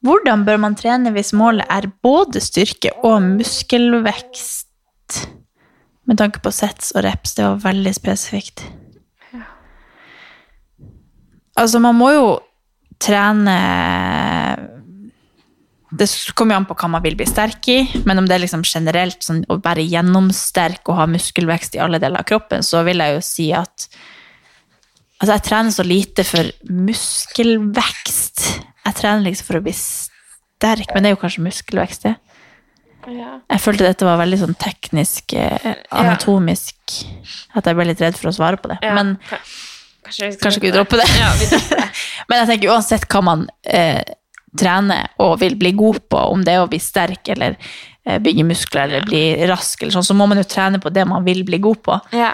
Hvordan bør man trene hvis målet er både styrke og muskelvekst? Med tanke på sets og reps, det var veldig spesifikt. Altså, man må jo trene Det kommer jo an på hva man vil bli sterk i, men om det er liksom generelt sånn, å være gjennomsterk og ha muskelvekst i alle deler av kroppen, så vil jeg jo si at Altså, jeg trener så lite for muskelvekst. Trener liksom for å bli sterk, men det er jo kanskje muskelvekst, det. Ja. Jeg følte dette var veldig sånn teknisk, anatomisk, anatomisk, at jeg ble litt redd for å svare på det. Men kanskje vi kanskje droppe vi dropper det. Ja, vi det. Men jeg tenker uansett hva man eh, trener og vil bli god på, om det er å bli sterk eller eh, bygge muskler eller bli rask, eller sånn, så må man jo trene på det man vil bli god på. Ja.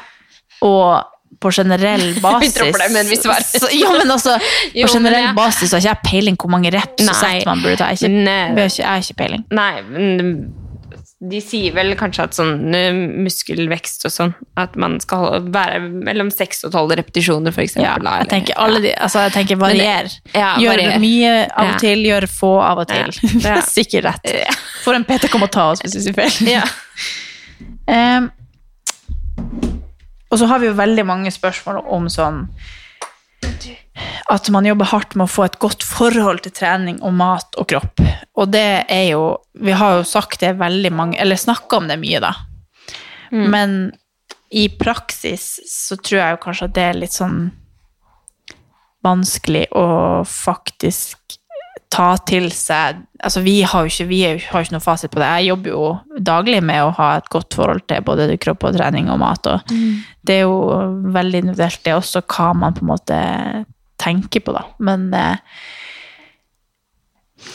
Og på generell basis men. Så, ja, men altså, Jo, på men generell ja. basis så har ikke jeg peiling hvor mange reps og sett man burde ta. Jeg, har ikke, Men, ikke, ikke peiling. Nei, men de sier vel kanskje at sånn eh, muskelvekst og sånn, at man skal være mellom 6 og 12 repetisjoner, for eksempel. Ja, jeg eller- tenker alle de, altså jeg tenker varier. ja, gjør varier. mye av og Ja. til, gjør få av og til. Ja. er Sikkert rett. For en PT kommer og ta oss hvis vi sier feil. Ja. Ehm, og så har vi jo veldig mange spørsmål om sånn at man jobber hardt med å få et godt forhold til trening og mat og kropp. Og det er jo Vi har jo sagt det veldig mange Eller snakka om det mye, da. Men i praksis så tror jeg jo kanskje at det er litt sånn vanskelig å faktisk ta til seg Altså, vi har jo ikke, vi har ikke noe fasit på det. Jeg jobber jo daglig med å ha et godt forhold til både kropp og trening og mat, og det er jo veldig individuelt, det er også hva man på en måte tenker på, da. Men eh,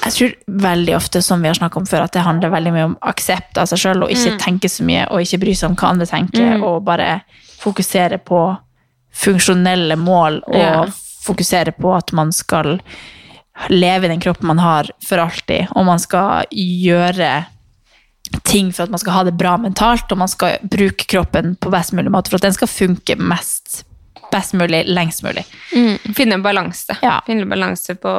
jeg tror veldig ofte, som vi har snakket om før, at det handler veldig mye om aksept av seg selv, og ikke tenke så mye, og ikke bry seg om hva andre tenker, og bare fokusere på funksjonelle mål, og Ja. fokusere på at man skal leve i den kroppen man har for alltid, og man skal gjøre ting for at man skal ha det bra mentalt, og man skal bruke kroppen på best mulig måte for at den skal funke mest, best mulig, lengst mulig. Mm, finne en balanse. Ja. Finne en balanse på,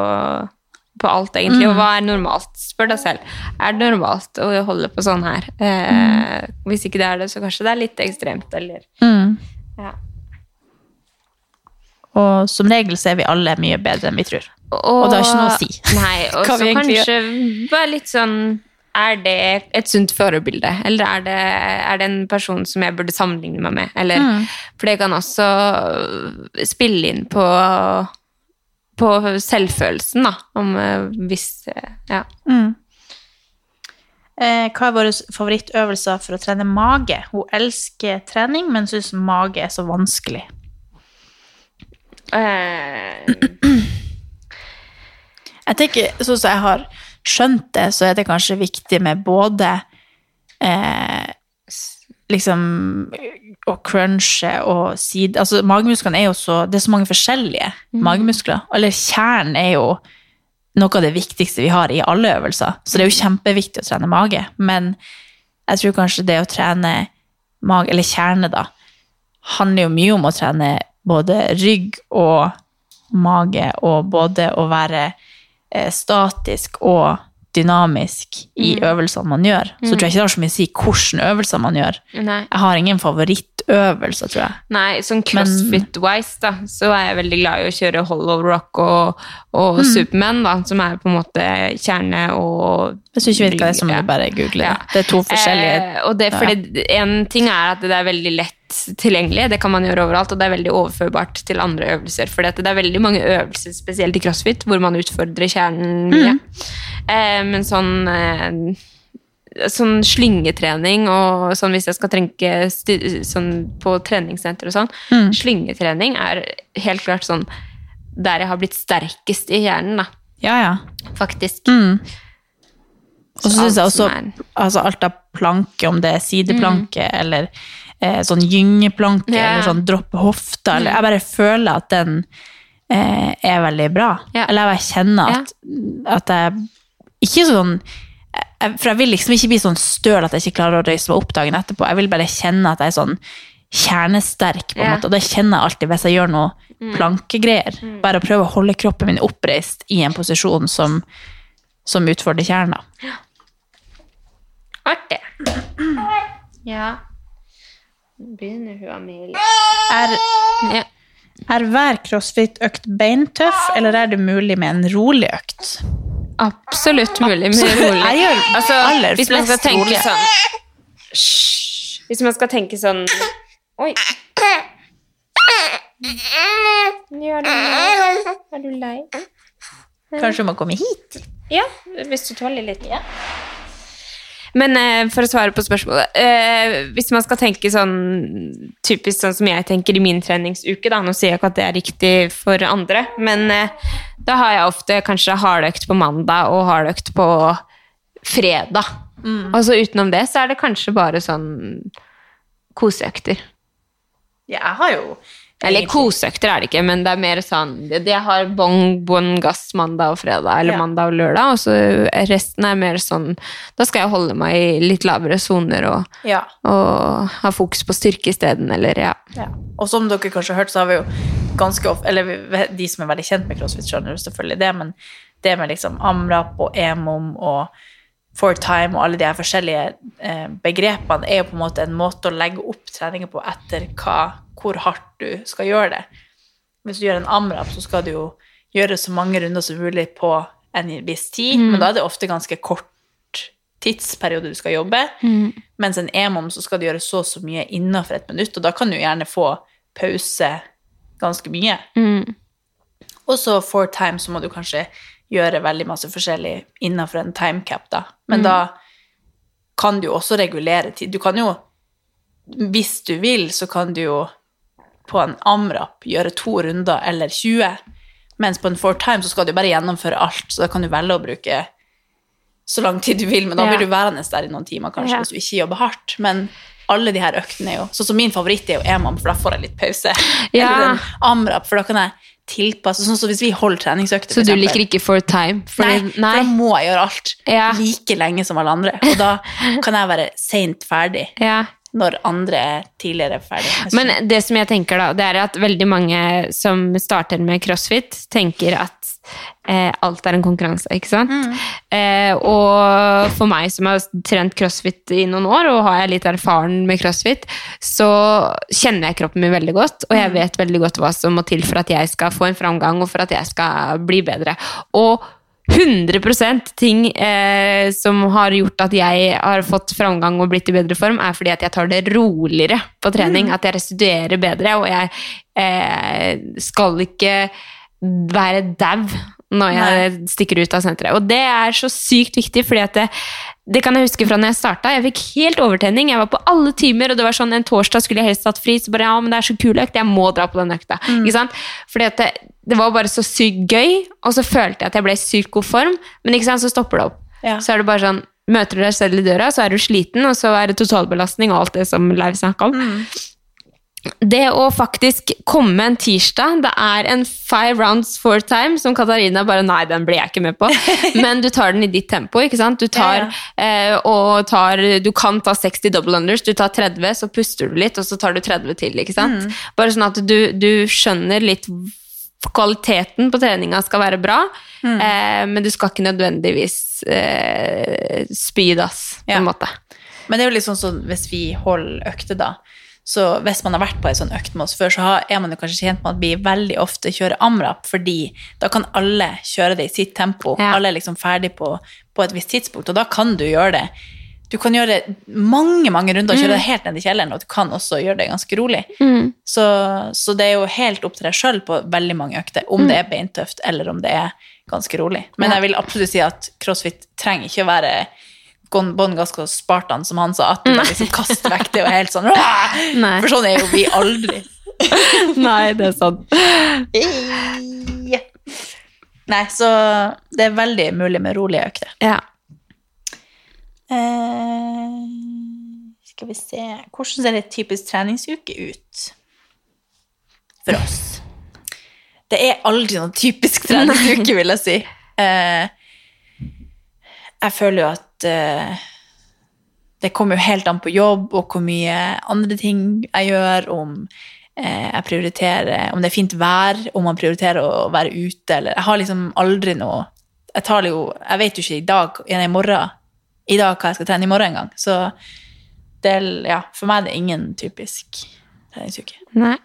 på alt, egentlig. Og hva er normalt? Spør deg selv. Er det normalt å holde på sånn her? Eh, Hvis ikke det er det, så kanskje det er litt ekstremt, eller ja. Og som regel så er vi alle mye bedre enn vi tror. Og det har ikke noe å si. Nei, og så kanskje være litt sånn Er det et sunt forbilde, eller er det, er det en person som jeg burde sammenligne meg med? Eller, Mm. For det kan også spille inn på, på selvfølelsen, da. Om eh, hvis eh, Ja. Eh, hva er våre favorittøvelser for å trene mage? Hun elsker trening, men syns mage er så vanskelig. Eh, Jeg tenker, sånn som jeg har skjønt det, så er det kanskje viktig med både eh, liksom å crunche og side Altså, magemusklene er jo så Det er så mange forskjellige magemuskler. Eller kjernen er jo noe av det viktigste vi har i alle øvelser. Så det er jo kjempeviktig å trene mage. Men jeg tror kanskje det å trene mage, eller kjerne, da, handler jo mye om å trene både rygg og mage, og både å være eh, statisk og dynamisk i øvelsene man gjør. Så tror jeg ikke det har så mye å si hvilke øvelser man gjør. nei. Jeg har ingen favorittøvelser, tror jeg. Nei, sånn crossfit-wise, da, så er jeg veldig glad i å kjøre hollow rock og, og Mm. Superman, da, som er på en måte kjerne og Hvis du ikke vet hva det er, så må du bare google. Ja. Det er to forskjellige Eh, og det, fordi En ting er at det er veldig lett tilgjengelig, det kan man gjøre overalt, og det er veldig overførbart til andre øvelser. For det er veldig mange øvelser, spesielt i crossfit, hvor man utfordrer kjernen mye. Mm. Eh, men sånn eh, Sånn slyngetrening og sånn hvis jeg skal trenke sånn på treningssenter og sånn. Mm. Slyngetrening er helt klart sånn der jeg har blitt sterkest i hjernen, da. Ja, ja. Faktisk. Mm. Og så syns jeg også er- altså alt av planke, om det er sideplanke eller eh, sånn gyngeplanke Ja. eller sånn droppe hofta, eller jeg bare føler at den eh, er veldig bra. Ja. Eller jeg bare kjenner at, at jeg ikke sånn For jeg vil liksom ikke bli sånn støl at jeg ikke klarer å røyse meg opp dagen etterpå. Jeg vil bare kjenne at jeg er sånn kjernesterk, på en yeah. måte. Og det kjenner jeg alltid hvis jeg gjør noe plankegreier. Bare å prøve å holde kroppen min oppreist i en posisjon som, som utfordrer kjerna. Ja. Artig. Ja. Begynner hun, Amelie. Er, Ja. er hver crossfit-økt beintøff, eller er det mulig med en rolig økt? Absolutt mulig med Absolutt. rolig. Jeg gjør Altså, aller hvis man skal tenke sånn Hvis man skal tenke sånn Oi. Gjør du lei? Er du lei? Kanskje du må komme hit? Ja, hvis du tåler litt. Men eh, for å svare på spørsmålet eh, Hvis man skal tenke sånn typisk sånn som jeg tenker i min treningsuke, da, nå sier jeg ikke at det er riktig for andre, men eh, da har jeg ofte kanskje hardøkt på mandag og hardøkt på fredag. Og så utenom det så er det kanskje bare sånn koseøkter. Ja, jeg har jo Eller koseøkter er det ikke, men det er mer sånn det- Jeg har bong, bånn, gass mandag og fredag, eller Ja. mandag og lørdag, og så resten er mer sånn Da skal jeg holde meg i litt lavere soner og, Ja. og ha fokus på styrke isteden, eller ja. Ja. Og som dere kanskje har hørt, så har vi jo ganske ofte Eller de som er veldig kjent med crossfit, skjønner jo selvfølgelig det, men det med liksom amrap og emom og for time og alle de her forskjellige eh, begrepene er jo på en måte en måte å legge opp treninger på etter hva, hvor hardt du skal gjøre det. Hvis du gjør en amrap, så skal du jo gjøre så mange runder som mulig på en viss tid, men da er det ofte ganske kort tidsperiode du skal jobbe. Mens en emom så skal du gjøre så og så mye innenfor et minutt, og da kan du gjerne få pause ganske mye. Og så four time så må du kanskje gjøre veldig masse forskjellig innenfor en timecap, da. Men da kan du jo også regulere tid. Du kan jo, hvis du vil, så kan du jo på en amrap gjøre to runder eller 20, mens på en four time så skal du bare gjennomføre alt, så da kan du velge å bruke så lang tid du vil, men da blir du værende der i noen timer kanskje Ja. hvis du ikke jobber hardt. Men alle de her øktene er jo Sånn som min favoritt er jo EMAM, for da får jeg litt pause. Ja. Eller en AMRAP, for da kan jeg tilpasse. Sånn som hvis vi holder treningsøkter, Så du eksempel. liker ikke for time? Nei, nei, for da må jeg gjøre alt Ja. like lenge som alle andre. Og da kan jeg være seint ferdig Ja. når andre er tidligere ferdig. Men det som jeg tenker da, det er at veldig mange som starter med crossfit, tenker at eh, alt er en konkurranse, ikke sant? Eh, og for meg som har trent crossfit i noen år, og har jeg litt erfaren med crossfit, så kjenner jeg kroppen min veldig godt, og jeg vet veldig godt hva som må til for at jeg skal få en framgang, og for at jeg skal bli bedre. Og 100% ting eh, som har gjort at jeg har fått framgang og blitt i bedre form, er fordi at jeg tar det roligere på trening. At jeg restituerer bedre, og jeg eh, skal ikke være dau når jeg stikker ut av senteret. Og det er så sykt viktig, fordi at det, det kan jeg huske fra når jeg starta. Jeg fikk helt overtenning. Jeg var på alle timer, og det var sånn en torsdag skulle jeg helst hatt fri. Så bare ja, men det er så kul økt, jeg må dra på den økta. Ikke sant? Fordi at det, det var bare så sykt gøy, og så følte jeg at jeg ble i sykt god form, men ikke sant, så stopper det opp. Ja. Så er det bare sånn Møter du deg selv i døra, så er du sliten, og så er det totalbelastning og alt det som Leiv snakka om. Det å faktisk komme en tirsdag, det er en five rounds four time, som Katarina bare Nei, den blir jeg ikke med på. Men du tar den i ditt tempo, ikke sant? Du tar, Eh, og tar Du kan ta 60 double unders, du tar 30, så puster du litt, og så tar du 30 til, ikke sant? Bare sånn at du, du skjønner litt kvaliteten på treninga skal være bra, eh, men du skal ikke nødvendigvis eh, spy dass, på Ja. en måte. Men det er jo litt sånn som hvis vi holder økte, da. Så hvis man har vært på en sånn økt med oss før, så er man jo kanskje kjent med at vi veldig ofte kjører amrap, fordi da kan alle kjøre det i sitt tempo. Ja. Alle er liksom ferdig på, på et visst tidspunkt, og da kan du gjøre det. Du kan gjøre mange mange runder og kjøre det helt ned i kjelleren, og du kan også gjøre det ganske rolig. Så, så det er jo helt opp til deg sjøl på veldig mange økter, om det er beintøft eller om det er ganske rolig. Men Ja. jeg vil absolutt si at crossfit trenger ikke å være gon- Gasco Spartan, som han sa, at du bare liksom kaster vekk det og er helt sånn! Nei. For sånn er jo vi aldri. Nei, det er sant. Nei, så det er veldig mulig med rolige økter. Ja. Eh, skal vi se Hvordan ser en typisk treningsuke ut for oss? Det er aldri noen typisk treningsuke, vil jeg si. Eh, jeg føler jo at eh, det kommer jo helt an på jobb og hvor mye andre ting jeg gjør, om eh, jeg prioriterer Om det er fint vær, om man prioriterer å være ute, eller Jeg har liksom aldri noe Jeg tar jo Jeg vet jo ikke i dag, i morgen, i dag hva jeg skal trene i morgen engang. Så det ja, for meg er det ingen typisk treningsuke. Nei.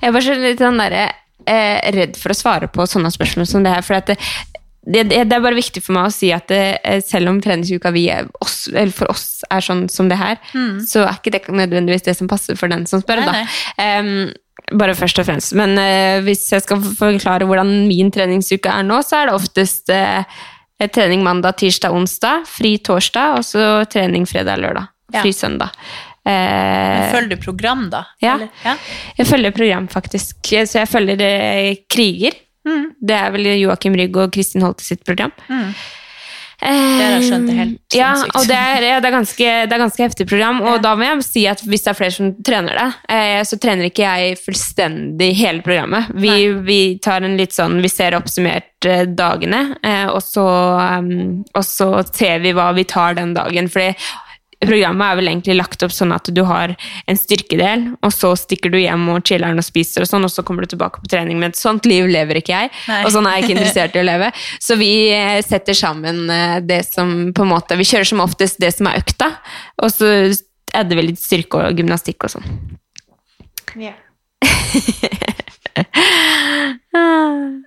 Jeg er bare så litt sånn derre eh, redd for å svare på sånne spørsmål som det her. For at det, det, det er bare viktig for meg å si at det, eh, selv om treningsuka vi er, oss, eller for oss er sånn som det her, så er ikke det nødvendigvis det som passer for den som spør. Nei, nei. Em, bare først og fremst. Men uh, hvis jeg skal forklare hvordan min treningsuke er nå, så er det oftest uh, trening mandag, tirsdag, onsdag, fri torsdag, og så trening fredag, lørdag. Ja. Fri søndag. Eh, Følger du program, da? ja. Ja. jeg følger program, faktisk. Så jeg følger eh, Kriger. Mm. Det er vel Joakim Rygg og Kristin Holte sitt program. Mm. Det har jeg skjønt er helt ja, sinnssykt. og det er, ja, det er ganske, det er ganske heftig program. Og da må jeg si at hvis det er flere som trener det, eh, så trener ikke jeg fullstendig hele programmet. Vi, vi tar en litt sånn Vi ser oppsummert eh, dagene, eh, og, så, um, og så ser vi hva vi tar den dagen. Fordi programmet er vel egentlig lagt opp sånn at du har en styrkedel, og så stikker du hjem og chiller'n og spiser, og sånn, og så kommer du tilbake på trening. Men et sånt liv lever ikke jeg, Nei. og sånn er jeg ikke interessert i å leve. Så vi eh, setter sammen eh, det som på en måte Vi kjører som oftest det som er økta, og så adder vi litt styrke og gymnastikk og sånn. Ja. Um,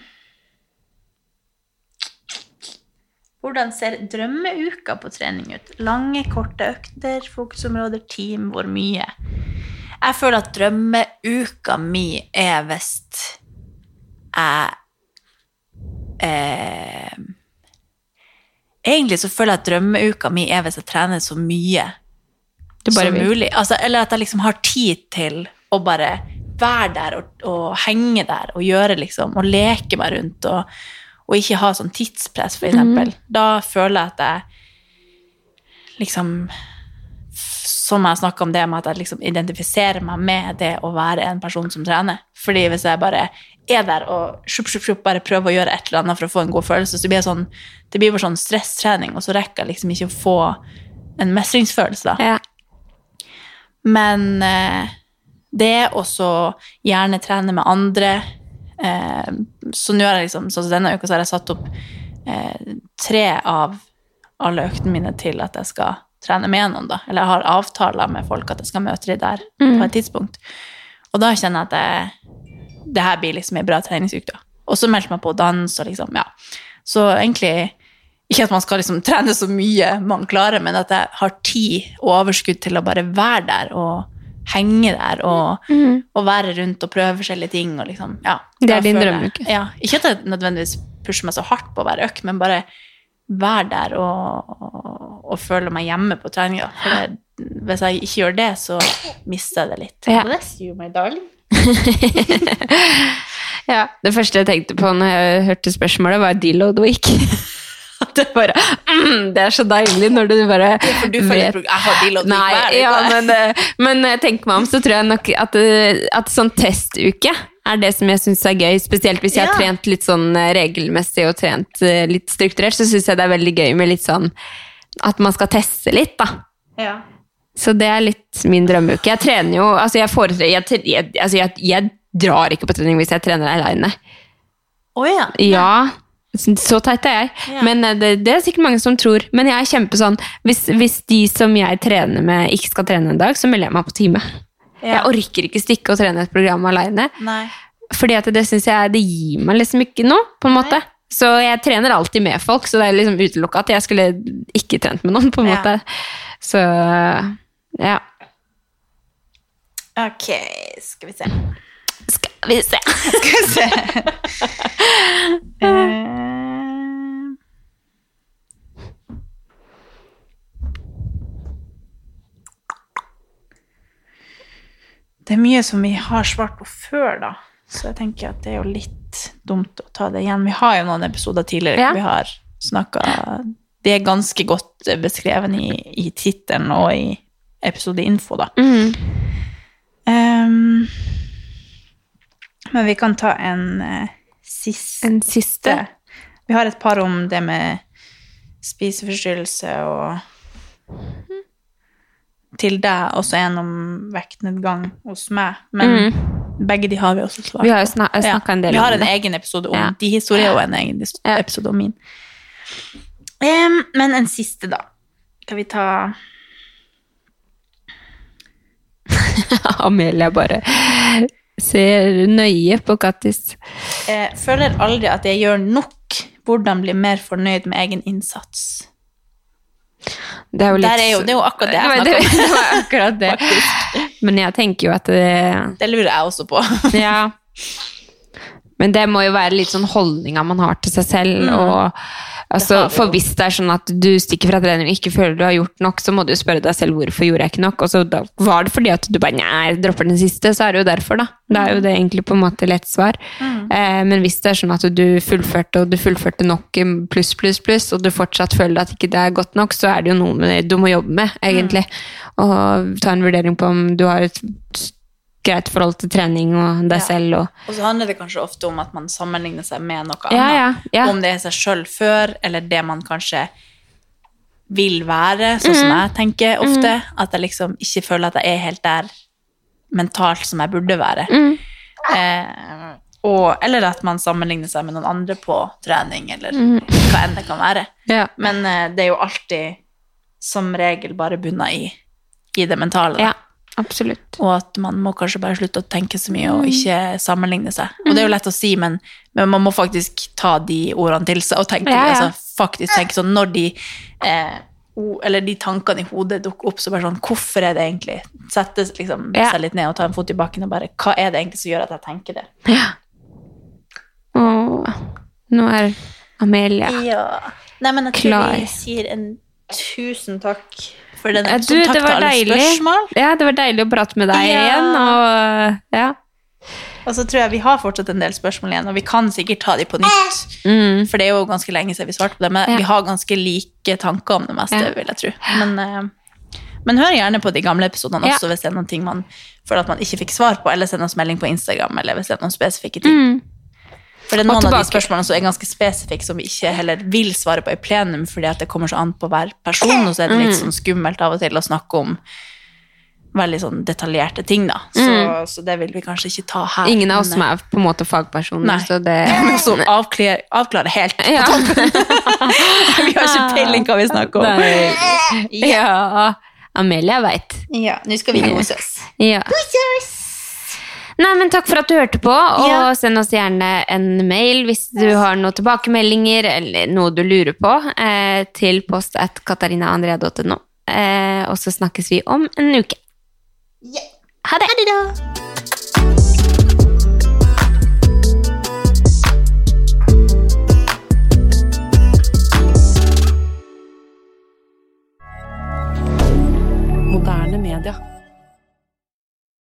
Hvordan ser drømmeuka på trening ut? Lange, korte økter, fokusområder, team, hvor mye? Jeg føler at drømmeuka mi er hvis jeg eh, Egentlig så føler jeg at drømmeuka mi er hvis jeg trener så mye som vil. mulig. Altså, eller at jeg liksom har tid til å bare være der og, og henge der og gjøre liksom, og leke meg rundt og, og ikke ha sånn tidspress, for eksempel. Da føler jeg at jeg liksom Som jeg snakka om det med at jeg liksom identifiserer meg med det å være en person som trener. Fordi hvis jeg bare er der og sjup, sjup, sjup, bare prøver å gjøre et eller annet for å få en god følelse, så blir det sånn, det blir bare sånn stresstrening, og så rekker jeg liksom ikke å få en mestringsfølelse. da. Ja. Men eh, det også gjerne trene med andre. Eh, så nå har jeg liksom, så denne uka så har jeg satt opp eh, tre av alle øktene mine til at jeg skal trene med noen. da. Eller jeg har avtaler med folk at jeg skal møte dem der på et tidspunkt. Og da kjenner jeg at jeg, det her blir liksom en bra treningsuke. da. Og så meldte jeg meg på dans og liksom, ja. Så egentlig ikke at man skal liksom trene så mye man klarer, men at jeg har tid og overskudd til å bare være der og henge der og, og være rundt og prøve forskjellige ting. Og liksom, ja, Det er din drømmeuke. Ja, ikke at jeg nødvendigvis pusher meg så hardt på å være økt, men bare være der og, og, og føle meg hjemme på treninga. For det, hvis jeg ikke gjør det, så mister jeg det litt. Ja. Bless you, my darling. Ja, Det første jeg tenkte på når jeg hørte spørsmålet, var deload week. At det bare mm, Det er så deilig når du bare For du følger Jeg har deload og Nei, uke. ja, men, tenk men jeg meg om, så tror jeg nok at, eh, at sånn testuke er det som jeg syns er gøy. Spesielt hvis jeg har trent litt sånn eh, regelmessig og trent eh, litt strukturert, så syns jeg det er veldig gøy med litt sånn at man skal teste litt, da. Ja. Så det er litt min drømmeuke. Jeg trener jo Altså, jeg foretrekker jeg, jeg, altså, jeg, jeg drar ikke på trening hvis jeg trener aleine. Å ja. Ja, så teit er jeg. Ja. Men eh, det, det er sikkert mange som tror. Men jeg er kjempesånn hvis, hvis de som jeg trener med, ikke skal trene en dag, så melder jeg meg på time. Ja. Jeg orker ikke stikke og trene et program aleine. Nei. Fordi at det synes jeg det gir meg liksom ikke noe, på en måte. Så jeg trener alltid med folk, så det er liksom utelukka at jeg skulle ikke trent med noen, på en Ja. måte. Så ja. Ok, skal vi se. Skal vi se. Skal vi se. Eh, Det er mye som vi har svart på før, da. Så jeg tenker at det er jo litt dumt å ta det igjen. Vi har jo noen episoder tidligere Ja. hvor vi har snakka Det er ganske godt beskrevet i, i tittelen og i episodeinfo, da. Mm. Ehm, men vi kan ta en eh, siste. En siste. Vi har et par om det med spiseforstyrrelse og til deg, også en om vektnedgang hos meg. Men begge de har vi også svart på. Vi har snak- ja. en Vi har en egen episode om Ja. de historiene, og en egen episode om min. Um, men en siste, da. Skal vi ta Amelia bare ser nøye på Kattis. Jeg føler aldri at jeg gjør nok. Hvordan bli mer fornøyd med egen innsats? Det er jo litt er jo, det er jo akkurat det jeg snakker om. det var akkurat det. Men jeg tenker jo at det Det lurer jeg også på. Ja. Men det må jo være litt sånn holdninga man har til seg selv. Mm. Og, altså, for hvis det er sånn at du stikker fra trening og ikke føler du har gjort nok, så må du spørre deg selv hvorfor gjorde jeg ikke nok. Og så da var det fordi at du bare nei, dropper den siste, så er det jo derfor, da. Det er jo det egentlig på en måte lett svar. Mm. Eh, men hvis det er sånn at du fullførte, og du fullførte nok pluss, pluss, pluss, og du fortsatt føler at ikke det er godt nok, så er det jo noe med det du må jobbe med, egentlig. Mm. Og ta en vurdering på om du har et greit forhold til trening og deg Ja. selv og Og så handler det kanskje ofte om at man sammenligner seg med noe Ja, annet. ja. Om det er seg sjøl før, eller det man kanskje vil være, sånn som Mhm. jeg tenker ofte. At jeg liksom ikke føler at jeg er helt der mentalt som jeg burde være. Mm. Eh, og, eller at man sammenligner seg med noen andre på trening, eller Mhm. hva enn det kan være. Men eh, det er jo alltid som regel bare bunna i, i det mentale. da. ja, absolutt. Og at man må kanskje bare slutte å tenke så mye Mm. og ikke sammenligne seg. Og det er jo lett å si, men, men man må faktisk ta de ordene til seg og tenke, Ja, ja. Altså, faktisk tenke sånn når de eh, eller de tankene i hodet dukker opp, så bare sånn, hvorfor er det egentlig? Sette liksom, Ja. seg litt ned og ta en fot i bakken og bare, hva er det egentlig som gjør at jeg tenker det? Ja. Åh, nå er Amelia Ja. Nei, men jeg tror Klar. vi sier en tusen takk for den du, det var deilig. spørsmål. Ja, det var deilig å prate med deg Ja. igjen, og ja. Og så tror jeg vi har fortsatt en del spørsmål igjen, og vi kan sikkert ta de på nytt. Mm. For det er jo ganske lenge siden vi svarte på det, men Ja. vi har ganske like tanker om det meste, vil jeg tro. Men, eh, men hør gjerne på de gamle episodene også, hvis det er noen ting man føler at man ikke fikk svar på, eller send oss melding på Instagram, eller hvis det er noen spesifikke ting. Mm. For det er noen av de spørsmålene som er ganske spesifikke, som vi ikke heller vil svare på i plenum, fordi at det kommer så an på hver person, og så er det litt Mm. sånn skummelt av og til å snakke om veldig sånn detaljerte ting, da. Så, så det vil vi kanskje ikke ta her. Mm. Ingen av oss som er på en måte fagpersoner, Nei. så det Som også avklare, avklare helt på Ja. toppen. vi har ikke peiling hva vi snakker om. Nei. Ja. Amelia veit. Ja, nå skal vi kose oss. Ja. Nei, men Takk for at du hørte på, og Ja. send oss gjerne en mail hvis du har noen tilbakemeldinger eller noe du lurer på, eh, til post at katarinaandrea.no. Eh, og så snakkes vi om en uke. Ha det! Ha det Moderne media.